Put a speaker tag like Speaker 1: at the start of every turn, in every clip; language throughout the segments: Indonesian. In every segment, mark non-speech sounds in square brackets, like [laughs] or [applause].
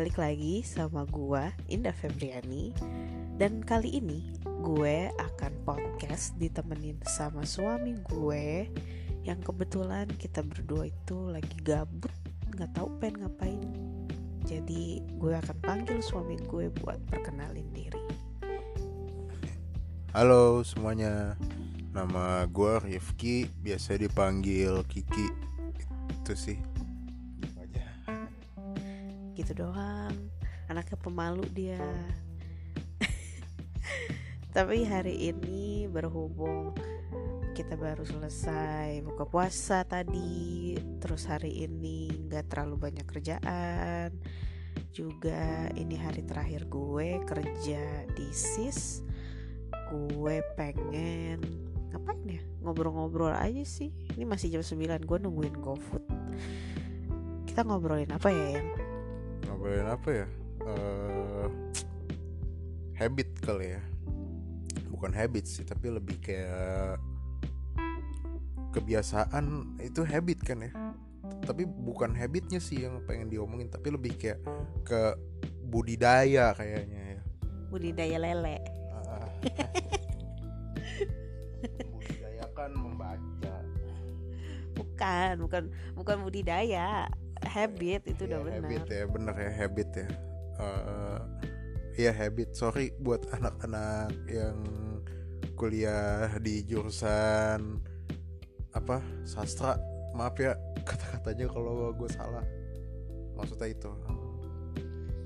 Speaker 1: balik lagi sama gua Indah Febriani. Dan kali ini gue akan podcast ditemenin sama suami gue Yang kebetulan kita berdua itu lagi gabut Gak tahu pengen ngapain. Jadi gue akan panggil suami gue buat perkenalin diri.
Speaker 2: Halo semuanya Nama gue Rifki Biasa dipanggil Kiki. Itu sih Gitu
Speaker 1: doang. Anaknya pemalu dia. [laughs] Tapi hari ini berhubung kita baru selesai buka puasa tadi Terus hari ini gak terlalu banyak kerjaan Juga ini hari terakhir gue kerja di SIS Gue pengen ngapain ya? Ngobrol-ngobrol aja sih. Ini masih jam 9 gue nungguin GoFood. Kita ngobrolin apa ya yang
Speaker 2: Ngobrolin apa ya Eh, Habit kali ya. Bukan habit sih Tapi lebih kayak Kebiasaan Itu habit kan ya. Tapi bukan habitnya sih yang pengen diomongin Tapi lebih kayak Ke budidaya kayaknya ya.
Speaker 1: Budidaya lele.
Speaker 2: Ah. Membudidayakan membaca.
Speaker 1: Bukan bukan bukan budidaya habit itu udah
Speaker 2: Iya,
Speaker 1: benar.
Speaker 2: habit ya bener ya habit ya. Eh, Iya habit. Sorry buat [laughs] anak-anak yang kuliah di jurusan apa sastra. Maaf ya [laughs] kata-katanya kalau gue salah. Maksudnya itu.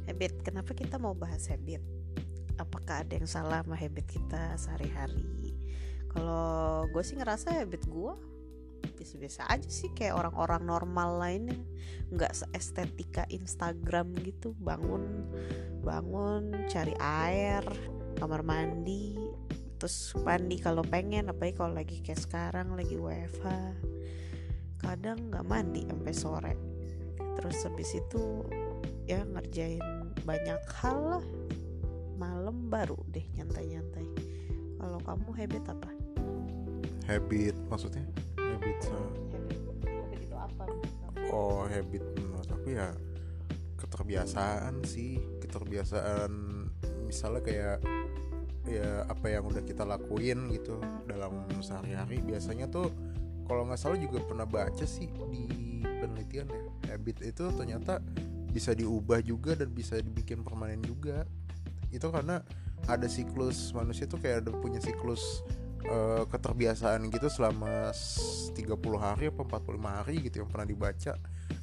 Speaker 1: Habit. Kenapa kita mau bahas habit? Apakah ada yang salah sama habit kita sehari-hari? Kalau gue sih ngerasa habit gue biasa-biasa aja sih kayak orang-orang normal lainnya. Nggak seestetika Instagram gitu. Bangun bangun cari air kamar mandi terus mandi kalau pengen apalagi kalau lagi kayak sekarang lagi WFH kadang nggak mandi sampai sore. Terus habis itu ya ngerjain banyak hal lah. Malam baru deh nyantai-nyantai. Kalau kamu habit apa?
Speaker 2: Habit maksudnya habit
Speaker 1: habit habit itu apa?
Speaker 2: Oh habit menurut aku ya keterbiasaan sih keterbiasaan misalnya kayak ya apa yang udah kita lakuin gitu dalam sehari-hari biasanya tuh kalau nggak salah juga pernah baca sih di penelitian ya habit itu ternyata bisa diubah juga dan bisa dibikin permanen juga. Itu karena ada siklus manusia tuh kayak ada punya siklus eh, keterbiasaan gitu selama s- 30 hari apa 45 hari gitu yang pernah dibaca.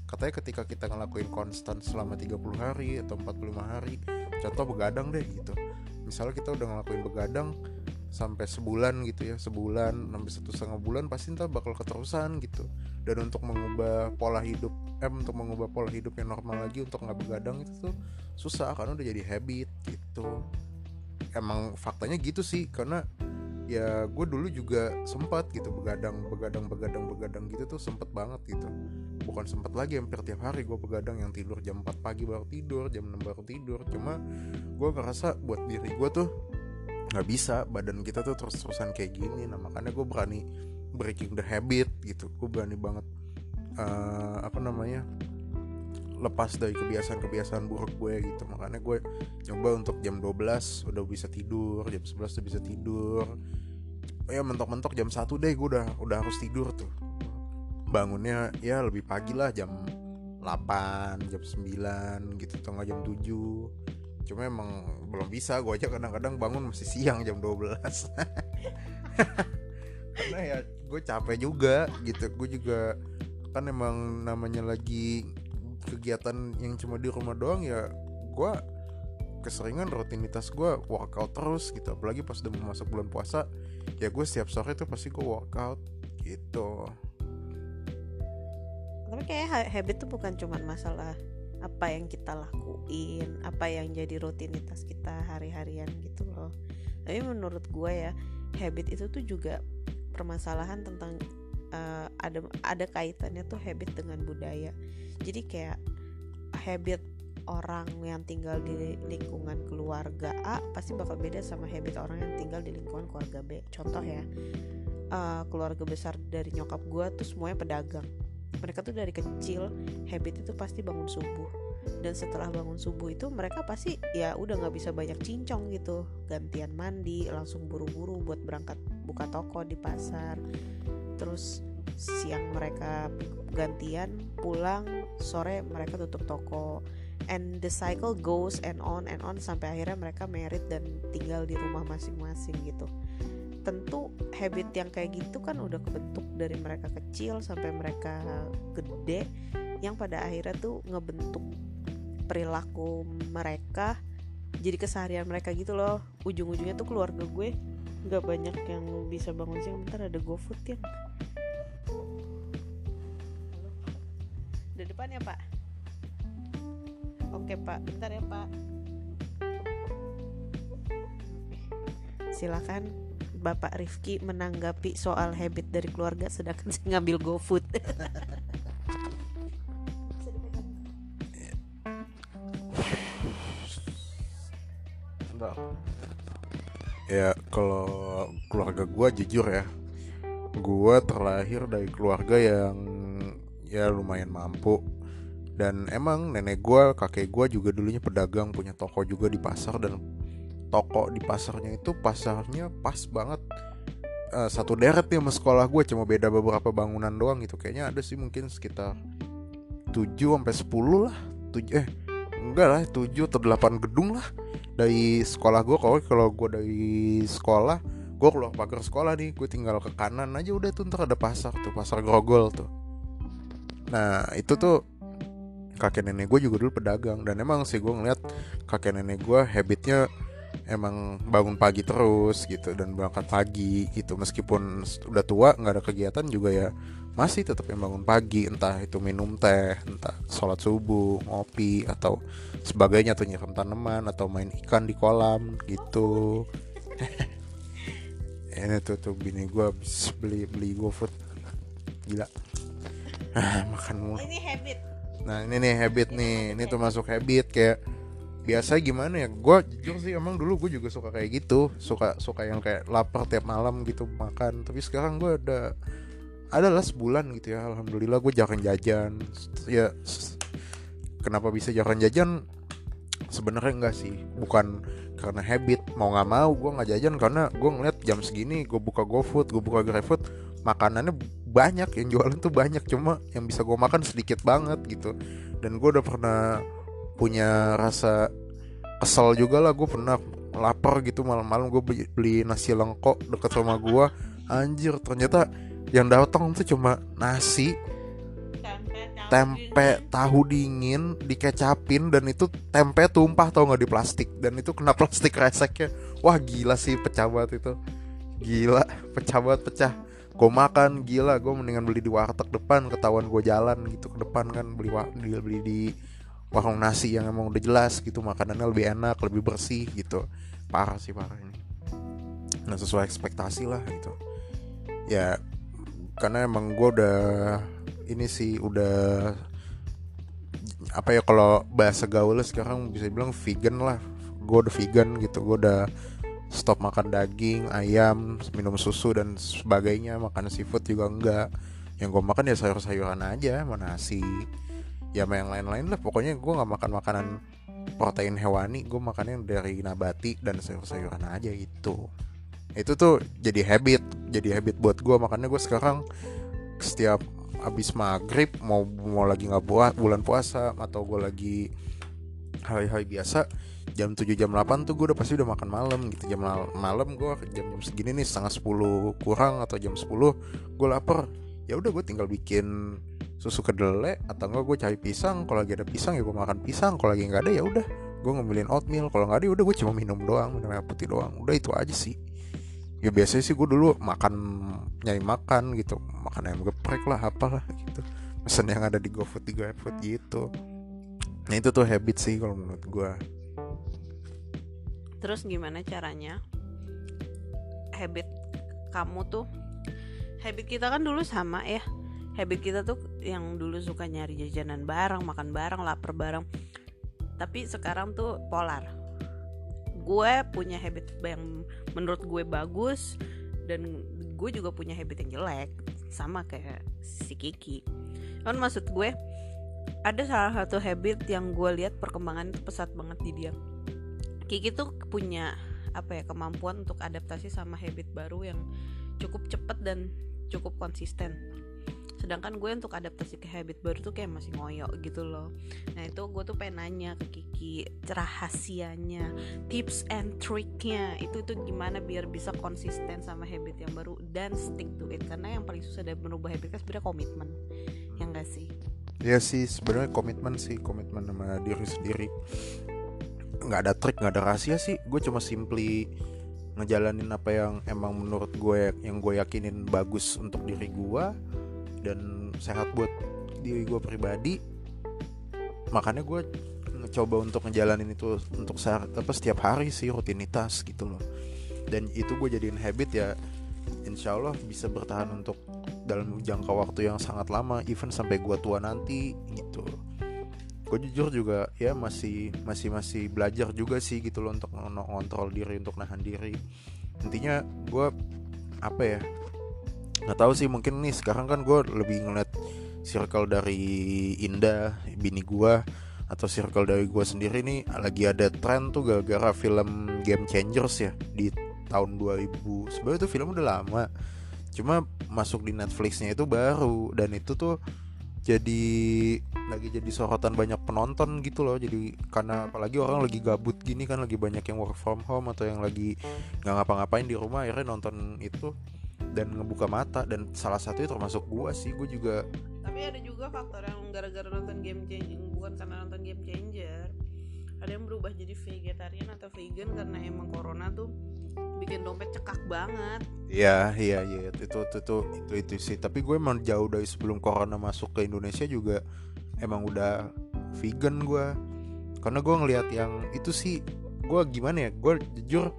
Speaker 2: Katanya ketika kita ngelakuin konstan selama 30 hari atau 45 hari contoh begadang deh gitu. Misalnya kita udah ngelakuin begadang sampai sebulan gitu ya sebulan sampai satu setengah bulan pasti ntar bakal keterusan gitu. Dan untuk mengubah pola hidup eh untuk mengubah pola hidup yang normal lagi untuk nggak begadang itu tuh susah karena udah jadi habit gitu. Emang faktanya gitu sih karena ya gue dulu juga sempat gitu begadang begadang begadang begadang gitu tuh sempet banget gitu. Bukan sempet lagi hampir tiap hari gue begadang yang tidur jam 4 pagi baru tidur jam 6 baru tidur. Cuma gue ngerasa buat diri gue tuh nggak bisa badan kita tuh terus terusan kayak gini. Nah makanya gue berani breaking the habit gitu. Gue berani banget eh, apa namanya lepas dari kebiasaan-kebiasaan buruk gue gitu. Makanya gue coba untuk jam 12 udah bisa tidur jam 11 udah bisa tidur. Ya mentok-mentok jam 1 deh gue udah udah harus tidur tuh. Bangunnya ya lebih pagi lah jam 8 jam 9 gitu nggak jam 7 cuma emang belum bisa gue aja kadang-kadang bangun masih siang jam 12 [laughs] karena ya gue capek juga gitu. Gue juga kan emang namanya lagi kegiatan yang cuma di rumah doang ya gue keseringan rutinitas gue workout terus gitu. Apalagi pas udah masuk bulan puasa ya gue setiap sore tuh pasti gue workout gitu.
Speaker 1: Tapi kayak ha- habit tuh bukan cuman masalah apa yang kita lakuin apa yang jadi rutinitas kita hari-harian gitu loh. Tapi menurut gue ya habit itu tuh juga permasalahan tentang eh, ada ada kaitannya tuh habit dengan budaya. Jadi kayak habit orang yang tinggal di lingkungan keluarga A pasti bakal beda sama habit orang yang tinggal di lingkungan keluarga B. Contoh ya eh, keluarga besar dari nyokap gue tuh semuanya pedagang. Mereka tuh dari kecil habit itu pasti bangun subuh. Dan setelah bangun subuh itu mereka pasti ya udah nggak bisa banyak cincong gitu. Gantian mandi langsung buru-buru buat berangkat buka toko di pasar terus siang mereka gantian pulang sore mereka tutup toko. And the cycle goes and on and on sampai akhirnya mereka merit dan tinggal di rumah masing-masing gitu. Tentu habit yang kayak gitu kan udah kebentuk dari mereka kecil sampai mereka gede yang pada akhirnya tuh ngebentuk perilaku mereka. Jadi keseharian mereka gitu loh. Ujung-ujungnya tuh keluarga gue nggak banyak yang bisa bangun siang. Bentar ada GoFood yang di depan ya pak? Oke pak. Bentar ya pak. Silakan Bapak Rifki menanggapi soal habit dari keluarga sedangkan saya ngambil GoFood. [laughs]
Speaker 2: ya kalau keluarga gue jujur ya gue terlahir dari keluarga yang ya lumayan mampu. Dan emang nenek gue kakek gue juga dulunya pedagang punya toko juga di pasar dan toko di pasarnya itu pasarnya pas banget. Uh, satu deret nih sama sekolah gue cuma beda beberapa bangunan doang gitu. Kayaknya ada sih mungkin sekitar 7 sampai 10 lah. 7 eh enggak lah 7 atau 8 gedung lah dari sekolah gue kalau kalau gue dari sekolah gue keluar pagar sekolah nih gue tinggal ke kanan aja udah tuh ntar ada pasar tuh pasar grogol tuh nah itu tuh kakek nenek gue juga dulu pedagang. Dan emang sih gue ngeliat kakek nenek gue habitnya emang bangun pagi terus gitu dan berangkat pagi gitu. Meskipun udah tua nggak ada kegiatan juga ya masih tetap yang bangun pagi. Entah itu minum teh entah sholat subuh ngopi atau sebagainya atau nyiram tanaman atau main ikan di kolam gitu. [laughs] Ini tuh tuh bini gue beli beli GoFood. Gila. ah, [laughs] makan mulu.
Speaker 1: Ini habit.
Speaker 2: Nah ini nih habit nih. ini tuh masuk habit kayak biasa gimana ya? Gue jujur sih emang dulu gue juga suka kayak gitu. Suka suka yang kayak lapar tiap malam gitu makan. Tapi sekarang gue ada adalah sebulan gitu ya alhamdulillah gue jarang jajan. Ya kenapa bisa jarang jajan? Sebenarnya enggak sih. Bukan karena habit. Mau nggak mau gue nggak jajan karena gue ngeliat jam segini gue buka GoFood gue buka GrabFood makanannya banyak yang jualan tuh banyak cuma yang bisa gue makan sedikit banget gitu. Dan gue udah pernah punya rasa kesel juga lah gue pernah lapar gitu malam-malam gue beli, beli nasi lengkok deket rumah gue anjir ternyata yang datang tuh cuma nasi tempe tahu dingin dikecapin dan itu tempe tumpah tau nggak di plastik. Dan itu kena plastik reseknya. Wah gila sih pecah banget itu. Gila pecah banget pecah gue makan gila gue mendingan beli di warteg depan ketahuan gue jalan gitu ke depan kan beli beli, beli di warung nasi yang emang udah jelas gitu makanannya lebih enak lebih bersih gitu. Parah sih parah ini. Nah sesuai ekspektasi lah gitu. Ya karena emang gue udah ini sih udah apa ya kalau bahasa gaul sekarang bisa bilang vegan lah. Gue udah vegan gitu gue udah stop makan daging ayam minum susu dan sebagainya. Makan seafood juga enggak. Yang gue makan ya sayur-sayuran aja sama nasi. Ya sama yang lain-lain lah. Pokoknya gue nggak makan makanan protein hewani. Gue makannya dari nabati dan sayur-sayuran aja gitu. Itu tuh jadi habit jadi habit buat gue makanya gue sekarang setiap abis maghrib mau mau lagi nggak buat bulan puasa atau gue lagi hari-hari biasa jam 7 jam 8 tuh gue udah pasti udah makan malam gitu. Jam malam gue jam jam segini nih setengah 10 kurang atau jam 10 gue lapar. Ya udah gue tinggal bikin susu kedelai atau enggak gue cari pisang. Kalau lagi ada pisang ya gue makan pisang. Kalau lagi nggak ada ya udah gue ngambilin oatmeal. Kalau nggak ada ya udah gue cuma minum doang minum air putih doang. Udah itu aja sih. Ya biasanya sih gue dulu makan nyari makan gitu. Makan ayam geprek lah apalah gitu. Pesan yang ada di GoFood di GoFood gitu. Nah itu tuh habit sih kalau menurut gue
Speaker 1: terus gimana caranya? Habit kamu tuh habit kita kan dulu sama ya. Habit kita tuh yang dulu suka nyari jajanan bareng makan bareng lapar bareng. Tapi sekarang tuh polar. Gue punya habit yang menurut gue bagus dan gue juga punya habit yang jelek sama kayak si Kiki. Kan maksud gue ada salah satu habit yang gue lihat perkembangan itu pesat banget di dia Kiki tuh punya apa ya kemampuan untuk adaptasi sama habit baru yang cukup cepat dan cukup konsisten. Sedangkan gue untuk adaptasi ke habit baru tuh kayak masih ngoyok gitu loh. Nah itu gue tuh pengen nanya ke Kiki rahasianya tips and triknya itu tuh gimana biar bisa konsisten sama habit yang baru dan stick to it. Karena yang paling susah dari merubah habit kan sebenarnya komitmen. Yang gak sih?
Speaker 2: Ya sih sebenarnya komitmen sih komitmen sama diri sendiri nggak ada trik nggak ada rahasia sih. Gue cuma simply ngejalanin apa yang emang menurut gue yang gue yakinin bagus untuk diri gue dan sehat buat diri gue pribadi. Makanya gue coba untuk ngejalanin itu untuk saat apa setiap hari sih rutinitas gitu loh. Dan itu gue jadiin habit ya insya Allah bisa bertahan untuk dalam jangka waktu yang sangat lama even sampai gue tua nanti gitu gue jujur juga ya masih masih masih belajar juga sih gitu loh untuk ngontrol diri untuk nahan diri. Intinya gue apa ya nggak tahu sih mungkin nih sekarang kan gue lebih ngeliat circle dari Indah bini gue atau circle dari gue sendiri nih lagi ada tren tuh gara-gara film Game Changers ya di tahun 2000 sebenarnya itu film udah lama cuma masuk di Netflixnya itu baru dan itu tuh jadi lagi jadi sorotan banyak penonton gitu loh. Jadi karena apalagi orang lagi gabut gini kan lagi banyak yang work from home atau yang lagi nggak ngapa-ngapain di rumah akhirnya nonton itu dan ngebuka mata. Dan salah satunya termasuk gua sih gua juga
Speaker 1: tapi ada juga faktor yang gara-gara nonton game changer bukan karena nonton game changer. Ada yang berubah jadi vegetarian atau vegan karena emang corona tuh bikin dompet cekak banget.
Speaker 2: Iya, iya, iya, itu itu itu itu, itu sih. Tapi gue emang jauh dari sebelum corona masuk ke Indonesia juga emang udah vegan gue. Karena gue ngelihat yang itu sih, gue gimana ya? Gue jujur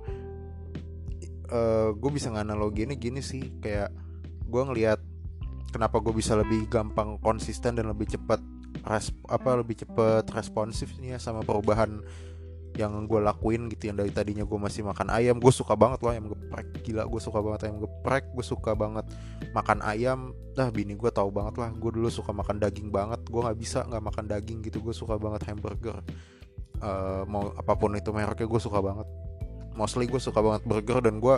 Speaker 2: uh, gue bisa nganaloginya gini sih kayak gue ngelihat kenapa gue bisa lebih gampang konsisten dan lebih cepat apa lebih cepat responsifnya sama perubahan yang gue lakuin gitu yang dari tadinya gue masih makan ayam gue suka banget loh ayam geprek. Gila gue suka banget ayam geprek gue suka banget makan ayam. Dah bini gue tahu banget lah gue dulu suka makan daging banget. Gue nggak bisa nggak makan daging gitu gue suka banget hamburger. Uh, mau apa pun itu mereknya gue suka banget. Mostly gue suka banget burger dan gue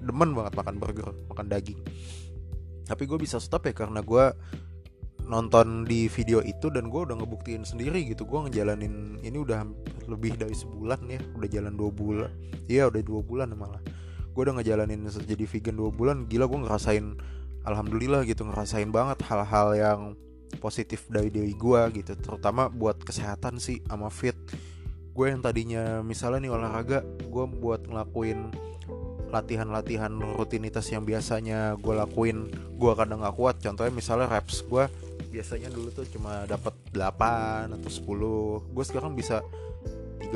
Speaker 2: demen banget makan burger makan daging. Tapi gue bisa stop ya karena gue nonton di video itu dan gue udah ngebuktiin sendiri gitu. Gue ngejalanin ini udah lebih dari sebulan ya udah jalan dua bulan iya udah dua bulan malah. Gue udah ngejalanin jadi vegan dua bulan gila gue ngerasain alhamdulillah gitu ngerasain banget hal-hal yang positif dari diri gue gitu. Terutama buat kesehatan sih sama fit. Gue yang tadinya misalnya nih olahraga gue buat ngelakuin latihan-latihan rutinitas yang biasanya gue lakuin gue kadang gak kuat. Contohnya misalnya reps gue biasanya dulu tuh cuma dapat 8 atau 10 gue sekarang bisa 30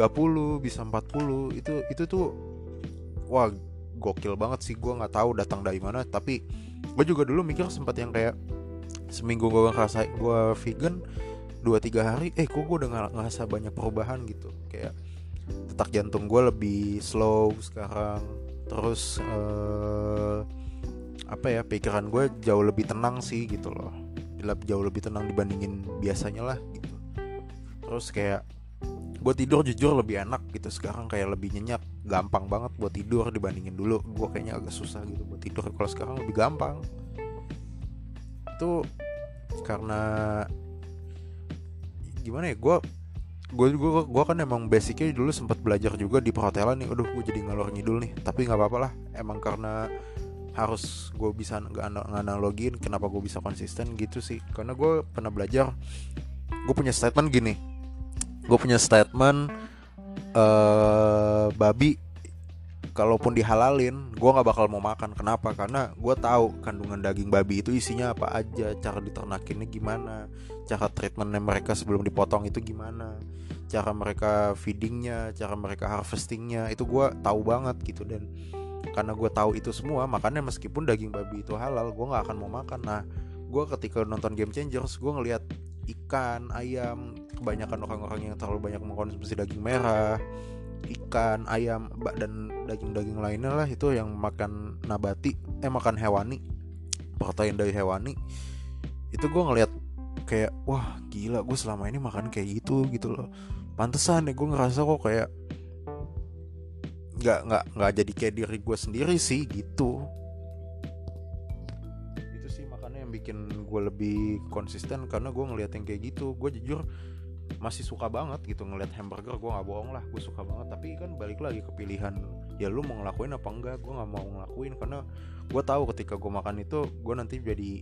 Speaker 2: bisa 40 itu itu tuh wah gokil banget sih. Gue nggak tahu datang dari mana tapi gue juga dulu mikir sempat yang kayak seminggu gue ngerasa gue vegan dua tiga hari eh kok gue udah ngerasa banyak perubahan gitu. Kayak detak jantung gue lebih slow sekarang. Terus uh, apa ya pikiran gue jauh lebih tenang sih gitu loh jauh lebih tenang dibandingin biasanya lah gitu. Terus kayak gue tidur jujur lebih enak gitu sekarang kayak lebih nyenyak. Gampang banget buat tidur dibandingin dulu. Gue kayaknya agak susah gitu buat tidur. Kalau sekarang lebih gampang. Itu karena gimana ya gue gue gue gue kan emang basicnya dulu sempat belajar juga di perhotelan nih. Aduh gue jadi ngalor ngidul nih. Tapi nggak apa-apa lah. Emang karena harus gue bisa nganalogin kenapa gue bisa konsisten gitu sih. Karena gue pernah belajar gue punya statement gini. Gue punya statement uh, babi kalaupun dihalalin gue nggak bakal mau makan. Kenapa? Karena gue tahu kandungan daging babi itu isinya apa aja cara diternakinnya gimana cara treatmentnya mereka sebelum dipotong itu gimana cara mereka feedingnya cara mereka harvestingnya itu gue tahu banget gitu. Dan karena gue tahu itu semua makanya meskipun daging babi itu halal gue nggak akan mau makan. Nah gue ketika nonton Game Changers gue ngelihat ikan ayam kebanyakan orang-orang yang terlalu banyak mengkonsumsi daging merah ikan ayam dan daging-daging lainnya lah itu yang makan nabati eh makan hewani protein dari hewani. Itu gue ngelihat kayak wah gila gue selama ini makan kayak gitu gitu loh. Pantesan ya gue ngerasa kok kayak nggak nggak nggak jadi kayak diri gue sendiri sih gitu. Itu sih makanya yang bikin gue lebih konsisten karena gue ngeliat yang kayak gitu. Gue jujur masih suka banget gitu ngeliat hamburger gue nggak bohong lah gue suka banget. Tapi kan balik lagi ke pilihan ya lu mau ngelakuin apa enggak gue nggak mau ngelakuin. Karena gue tahu ketika gue makan itu gue nanti jadi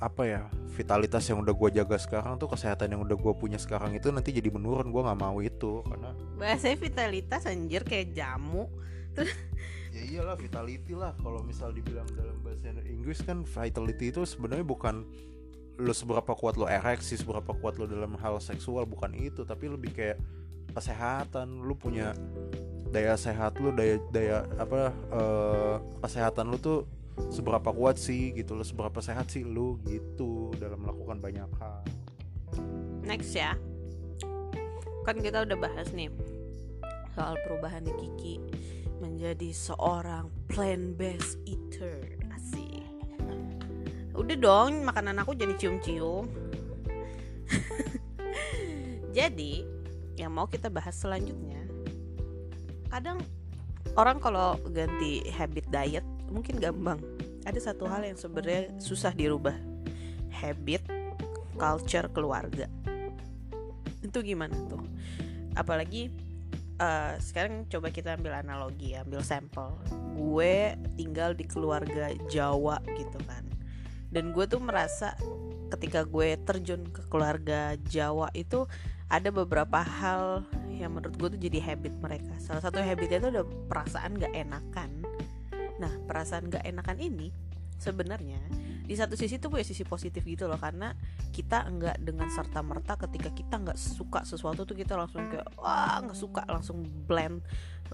Speaker 2: apa ya vitalitas yang udah gue jaga sekarang tuh kesehatan yang udah gue punya sekarang itu nanti jadi menurun gue nggak mau itu karena
Speaker 1: bahasa vitalitas anjir kayak jamu.
Speaker 2: Ya iyalah vitality lah. Kalau misal dibilang dalam bahasa Inggris kan vitality itu sebenarnya bukan lo seberapa kuat lo ereksi seberapa kuat lo dalam hal seksual bukan itu. Tapi lebih kayak kesehatan lo punya daya sehat lo daya daya apa uh, kesehatan lo tuh seberapa kuat sih gitu loh seberapa sehat sih lu gitu dalam melakukan banyak hal.
Speaker 1: Next ya. Kan kita udah bahas nih soal perubahan di Kiki menjadi seorang plant based eater. Asik. Udah dong makanan aku jadi cium-cium. [laughs] Jadi yang mau kita bahas selanjutnya kadang orang kalau ganti habit diet mungkin gampang. Ada satu hal yang sebenarnya susah dirubah. Habit culture keluarga. Itu gimana tuh? Apalagi uh, sekarang coba kita ambil analogi ambil sampel. Gue tinggal di keluarga Jawa gitu kan. Dan gue tuh merasa ketika gue terjun ke keluarga Jawa itu ada beberapa hal yang menurut gue tuh jadi habit mereka. Salah satu habitnya itu ada perasaan gak enakan Nah, perasaan gak enakan ini sebenarnya di satu sisi tuh punya sisi positif gitu loh karena kita enggak dengan serta merta ketika kita nggak suka sesuatu tuh kita langsung kayak wah nggak suka. Langsung blend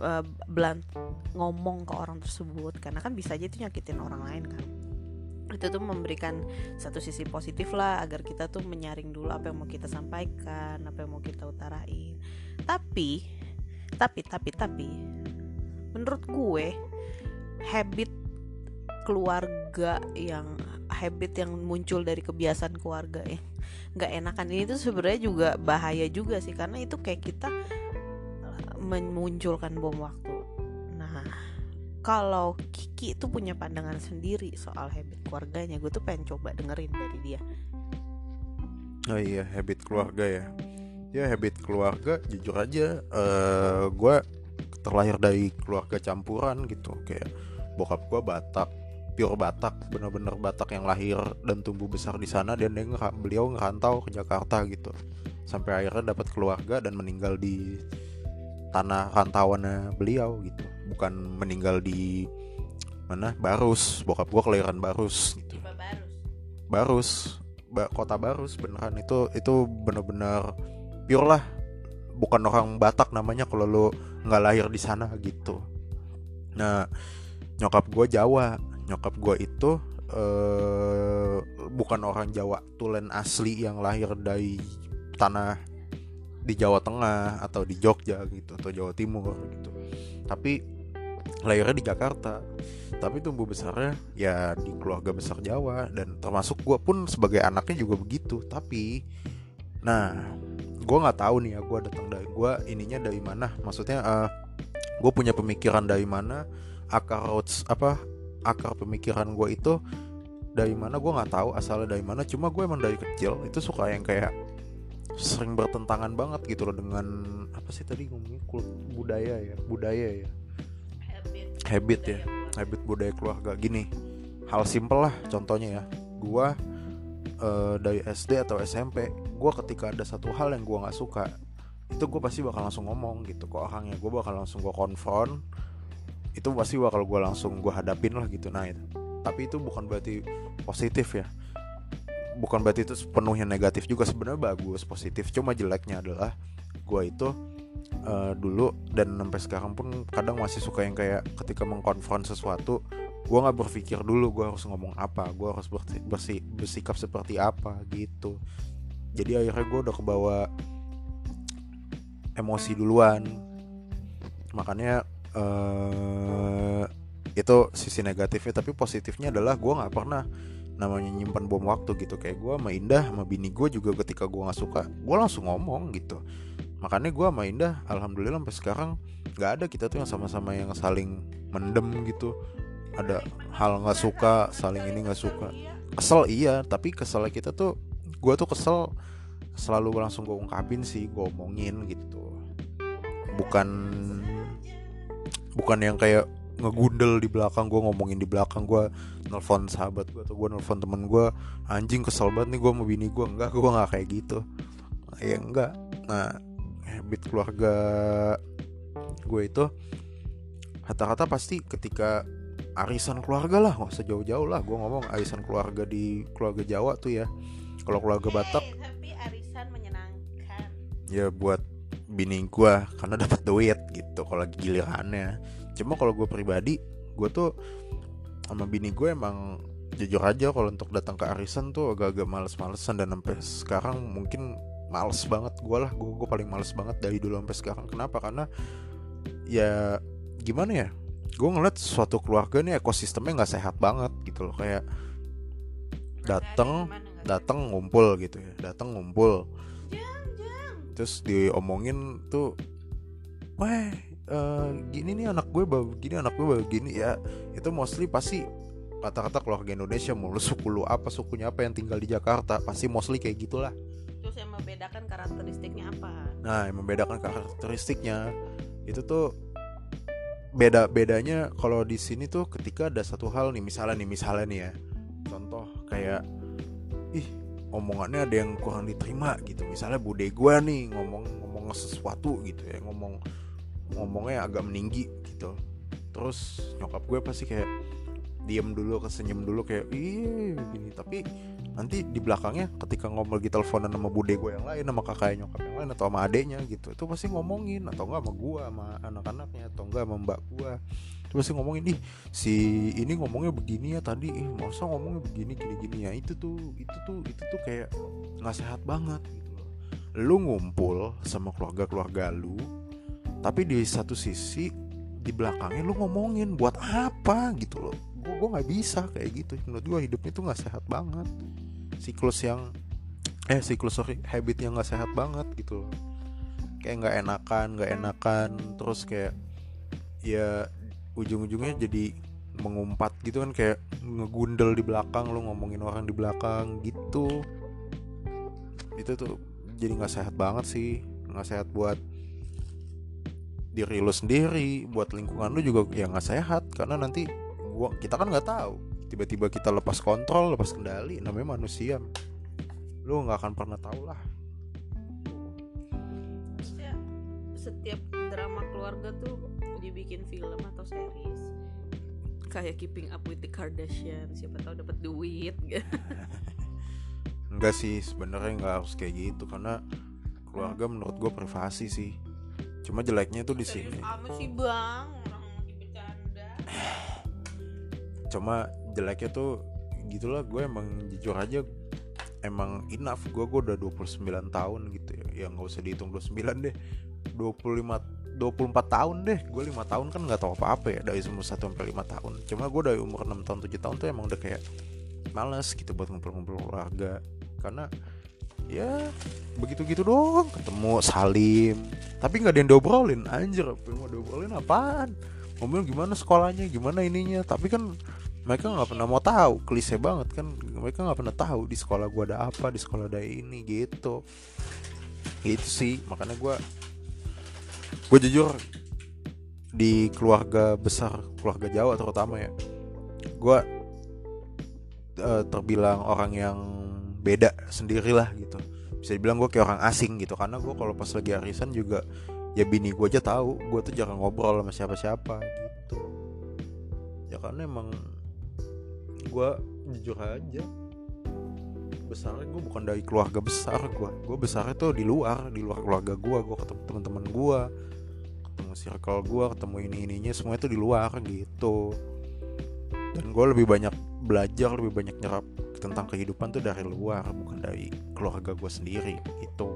Speaker 1: uh, blunt ngomong ke orang tersebut karena kan bisa aja itu nyakitin orang lain kan. Itu tuh memberikan satu sisi positif lah agar kita tuh menyaring dulu apa yang mau kita sampaikan apa yang mau kita utarain. Tapi tapi tapi tapi menurut gue habit keluarga yang habit yang muncul dari kebiasaan keluarga ya. Nggak enakan. Ini tuh sebenarnya juga bahaya juga sih karena itu kayak kita eh, memunculkan bom waktu. Nah kalau Kiki itu punya pandangan sendiri soal habit keluarganya gue tuh pengen coba dengerin dari dia.
Speaker 2: Oh iya habit keluarga ya. Ya habit keluarga jujur aja uh, eh, gue terlahir dari keluarga campuran gitu. Kayak bokap gue Batak pure Batak bener-bener Batak yang lahir dan tumbuh besar di sana dan dia beliau ngerantau ke Jakarta gitu. Sampai akhirnya dapat keluarga dan meninggal di tanah rantauannya beliau gitu. Bukan meninggal di mana? Barus. Bokap gue kelahiran Barus gitu. Barus. Ba kota Barus beneran. Itu itu bener-bener pure lah bukan orang Batak namanya kalau lo nggak lahir di sana gitu. Nah nyokap gue Jawa. Nyokap gue itu uh, bukan orang Jawa tulen asli yang lahir dari tanah di Jawa Tengah atau di Jogja gitu atau Jawa Timur gitu. Tapi lahirnya di Jakarta. Tapi tumbuh besarnya ya di keluarga besar Jawa. Dan termasuk gue pun sebagai anaknya juga begitu. Tapi nah gue nggak tahu nih ya gue datang dari gue ininya dari mana. Maksudnya uh, eh, gue punya pemikiran dari mana akar roots apa akar pemikiran gue itu dari mana gue nggak tahu asalnya dari mana. Cuma gue emang dari kecil itu suka yang kayak sering bertentangan banget gitu loh dengan apa sih tadi ngomongnya? Budaya ya budaya ya. Habit, habit ya habit budaya keluarga. Gini hal simpel lah contohnya ya. Gue uh, dari SD atau SMP gue ketika ada satu hal yang gue nggak suka itu gue pasti bakal langsung ngomong gitu ke orangnya. Gue bakal langsung gue konfront itu pasti bakal gue langsung gue hadapin lah gitu. Nah itu tapi itu bukan berarti positif ya. Bukan berarti itu sepenuhnya negatif juga sebenarnya bagus positif. Cuma jeleknya adalah gue itu uh, dulu dan sampai sekarang pun kadang masih suka yang kayak ketika mengkonfront sesuatu gue nggak berpikir dulu gue harus ngomong apa gue harus bersih, bersikap seperti apa gitu. Jadi akhirnya gue udah kebawa emosi duluan. Makanya uh, itu sisi negatifnya tapi positifnya adalah gue nggak pernah namanya nyimpan bom waktu gitu. Kayak gue sama Indah sama bini gue juga ketika gue nggak suka gue langsung ngomong gitu. Makanya gue sama Indah alhamdulillah sampai sekarang nggak ada kita tuh yang sama-sama yang saling mendem gitu ada hal nggak suka saling ini nggak suka. Kesel iya tapi keselnya kita tuh gue tuh kesel selalu langsung gue ungkapin sih gue omongin gitu. Bukan bukan yang kayak ngegundel di belakang gue ngomongin di belakang gue nelfon sahabat gue atau gue nelfon temen gue anjing kesel banget nih gue mau bini gue enggak gue nggak kayak gitu. Ya enggak. Nah habit keluarga gue itu rata-rata pasti ketika arisan keluarga lah nggak usah jauh-jauh lah. Gue ngomong arisan keluarga di keluarga Jawa tuh ya. Kalau keluarga Batak.
Speaker 1: Hey, tapi arisan menyenangkan.
Speaker 2: Ya buat bini gue karena dapat duit gitu kalau lagi gilirannya. Cuma kalau gue pribadi gue tuh sama bini gue emang jujur aja kalau untuk datang ke arisan tuh agak-agak males-malesan. Dan sampai sekarang mungkin males banget gue lah. Gue paling males banget dari dulu sampai sekarang. Kenapa? Karena ya gimana ya gue ngeliat suatu keluarga nih ekosistemnya nggak sehat banget gitu loh. Kayak datang datang ngumpul gitu ya. Datang ngumpul. Terus diomongin tuh wah uh, gini nih anak gue begini anak gue begini ya. Itu mostly pasti kata-kata keluarga Indonesia mulu suku lu apa sukunya apa yang tinggal di Jakarta. Pasti mostly kayak gitulah.
Speaker 1: Terus yang membedakan karakteristiknya apa?
Speaker 2: Nah yang membedakan karakteristiknya itu tuh beda bedanya kalau di sini tuh ketika ada satu hal nih misalnya nih misalnya nih ya. Contoh kayak ih omongannya ada yang kurang diterima gitu. Misalnya bude gue nih ngomong ngomong sesuatu gitu ya ngomong ngomongnya agak meninggi gitu. Terus nyokap gue pasti kayak diem dulu kesenyum dulu kayak iya gini tapi nanti di belakangnya ketika ngomong lagi teleponan sama bude gue yang lain sama kakak nyokap yang lain atau sama adeknya gitu itu pasti ngomongin atau enggak sama gue sama anak-anaknya atau enggak sama mbak gue itu pasti ngomongin ih si ini ngomongnya begini ya tadi ih masa ngomongnya begini gini gini ya. Itu tuh itu tuh itu tuh kayak nggak sehat banget gitu loh. Lu ngumpul sama keluarga keluarga lu tapi di satu sisi di belakangnya lu ngomongin buat apa? gitu loh. Gue nggak bisa kayak gitu. Menurut gue hidupnya tuh nggak sehat banget siklus yang eh siklus sorry habit yang nggak sehat banget gitu loh. Kayak nggak enakan nggak enakan terus kayak ya ujung-ujungnya jadi mengumpat gitu kan kayak ngegundel di belakang lu ngomongin orang di belakang gitu. Itu tuh jadi nggak sehat banget sih nggak sehat buat diri lu sendiri buat lingkungan lu juga ya nggak sehat karena nanti gua kita kan nggak tahu tiba-tiba kita lepas kontrol lepas kendali namanya manusia. Lu nggak akan pernah tahu lah.
Speaker 1: Setiap drama keluarga tuh dibikin film atau series. Kayak Keeping Up with the Kardashian siapa tahu dapat duit [laughs]
Speaker 2: enggak sih sebenarnya nggak harus kayak gitu karena keluarga menurut gue privasi sih. Cuma jeleknya tuh di sini.
Speaker 1: sih bang. Orang lagi bercanda. [sighs]
Speaker 2: Cuma jeleknya tuh gitulah gue emang jujur aja emang enough. Gue gue udah 29 tahun gitu ya. Ya nggak usah dihitung 29 deh. 25 24 tahun deh. Gue lima tahun kan nggak tahu apa-apa ya dari umur 1 sampai 5 tahun. Cuma gue dari umur 6 tahun 7 tahun tuh emang udah kayak males gitu buat ngumpul-ngumpul keluarga. Karena ya begitu-gitu doang. Ketemu salim. Tapi nggak ada yang diobrolin anjir. Apa yang mau diobrolin apaan? Ngomong gimana sekolahnya gimana ininya. Tapi kan mereka nggak pernah mau tahu klise banget kan. Mereka nggak pernah tahu di sekolah gua ada apa di sekolah ada ini gitu. Gitu sih makanya gua gue jujur di keluarga besar keluarga Jawa terutama ya gue uh, terbilang orang yang beda sendirilah gitu. Bisa dibilang gue kayak orang asing gitu karena gue kalau pas lagi arisan juga ya bini gue aja tahu. Gue tuh jarang ngobrol sama siapa-siapa gitu. Ya karena emang gue jujur aja. Besarnya gue bukan dari keluarga besar gue gue besarnya tuh di luar di luar keluarga gue gue ketemu teman-teman gue ketemu circle gue ketemu ini ininya semua itu di luar gitu. Dan gue lebih banyak belajar lebih banyak nyerap tentang kehidupan tuh dari luar bukan dari keluarga gue sendiri itu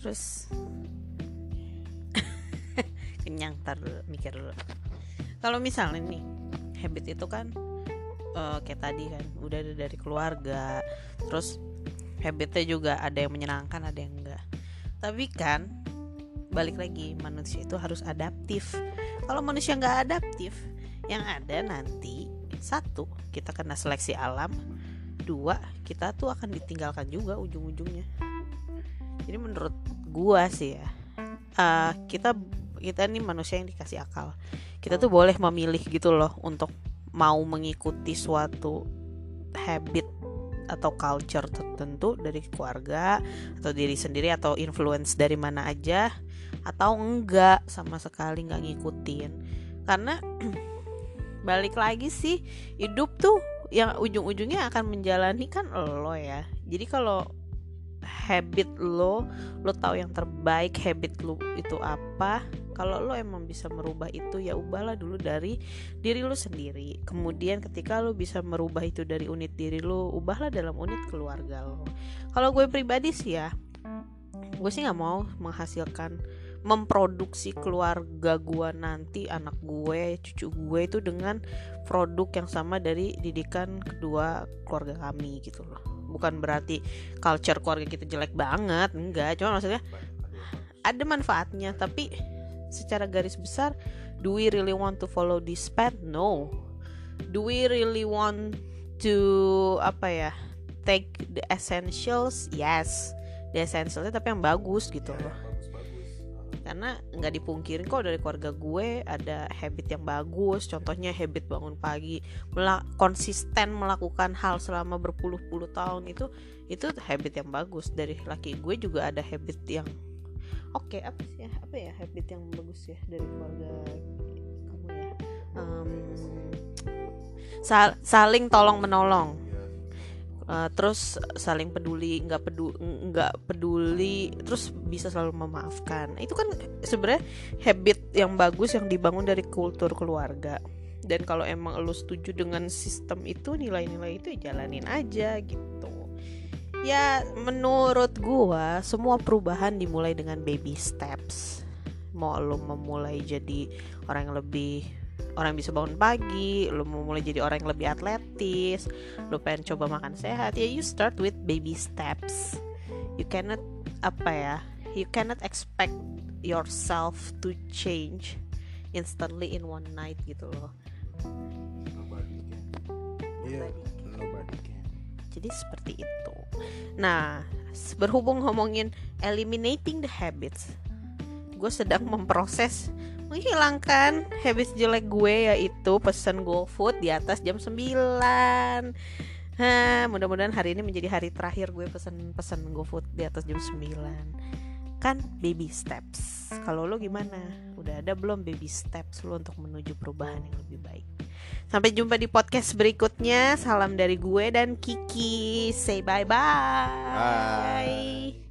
Speaker 1: terus [laughs] kenyang tar mikir dulu. Kalau misalnya nih habit itu kan eh, kayak tadi kan udah ada dari keluarga terus habitnya juga ada yang menyenangkan ada yang enggak. Tapi kan balik lagi manusia itu harus adaptif. Kalau manusia nggak adaptif yang ada nanti satu kita kena seleksi alam dua kita tuh akan ditinggalkan juga ujung-ujungnya. Jadi menurut gua sih ya uh, kita kita nih manusia yang dikasih akal kita tuh boleh memilih gitu loh untuk mau mengikuti suatu habit atau culture tertentu dari keluarga atau diri sendiri atau influence dari mana aja atau enggak sama sekali nggak ngikutin. Karena [clears throat] balik lagi sih hidup tuh yang ujung-ujungnya akan menjalani kan lo ya. Jadi kalau habit lo lo tahu yang terbaik habit lo itu apa kalau lo emang bisa merubah itu ya ubahlah dulu dari diri lo sendiri. Kemudian ketika lo bisa merubah itu dari unit diri lo ubahlah dalam unit keluarga lo. Kalau gue pribadi sih ya gue sih nggak mau menghasilkan memproduksi keluarga gue nanti anak gue cucu gue itu dengan produk yang sama dari didikan kedua keluarga kami gitu loh. Bukan berarti culture keluarga kita jelek banget enggak. Cuma maksudnya ada manfaatnya tapi secara garis besar do we really want to follow this path? No. Do we really want to apa ya take the essentials? Yes. The essentialsnya tapi yang bagus gitu loh. karena nggak dipungkirin kok dari keluarga gue ada habit yang bagus. Contohnya habit bangun pagi melak konsisten melakukan hal selama berpuluh-puluh tahun itu itu habit yang bagus. Dari laki gue juga ada habit yang oke okay, apa sih ya? Apa ya habit yang bagus ya dari keluarga kamu ya? Um, sal saling tolong menolong. Uh, terus saling peduli nggak peduli peduli terus bisa selalu memaafkan. Itu kan sebenarnya habit yang bagus yang dibangun dari kultur keluarga. Dan kalau emang lo setuju dengan sistem itu nilai-nilai itu ya jalanin aja gitu ya menurut gua semua perubahan dimulai dengan baby steps. Mau lo memulai jadi orang yang lebih orang yang bisa bangun pagi lo mau mulai jadi orang yang lebih atletis lo pengen coba makan sehat. Ya you start with baby steps. You cannot apa ya you cannot expect yourself to change instantly in one night gitu loh.
Speaker 2: Nobody can. Yeah, nobody can
Speaker 1: jadi seperti itu. Nah berhubung ngomongin eliminating the habits gue sedang memproses menghilangkan habits jelek gue yaitu pesan GoFood di atas jam 9 Hah, mudah-mudahan hari ini menjadi hari terakhir gue pesan-pesan GoFood di atas jam 9 kan baby steps. Kalau lo gimana? Udah ada belum baby steps lo untuk menuju perubahan yang lebih baik sampai jumpa di podcast berikutnya. Salam dari gue dan Kiki. Say bye bye,
Speaker 2: Bye.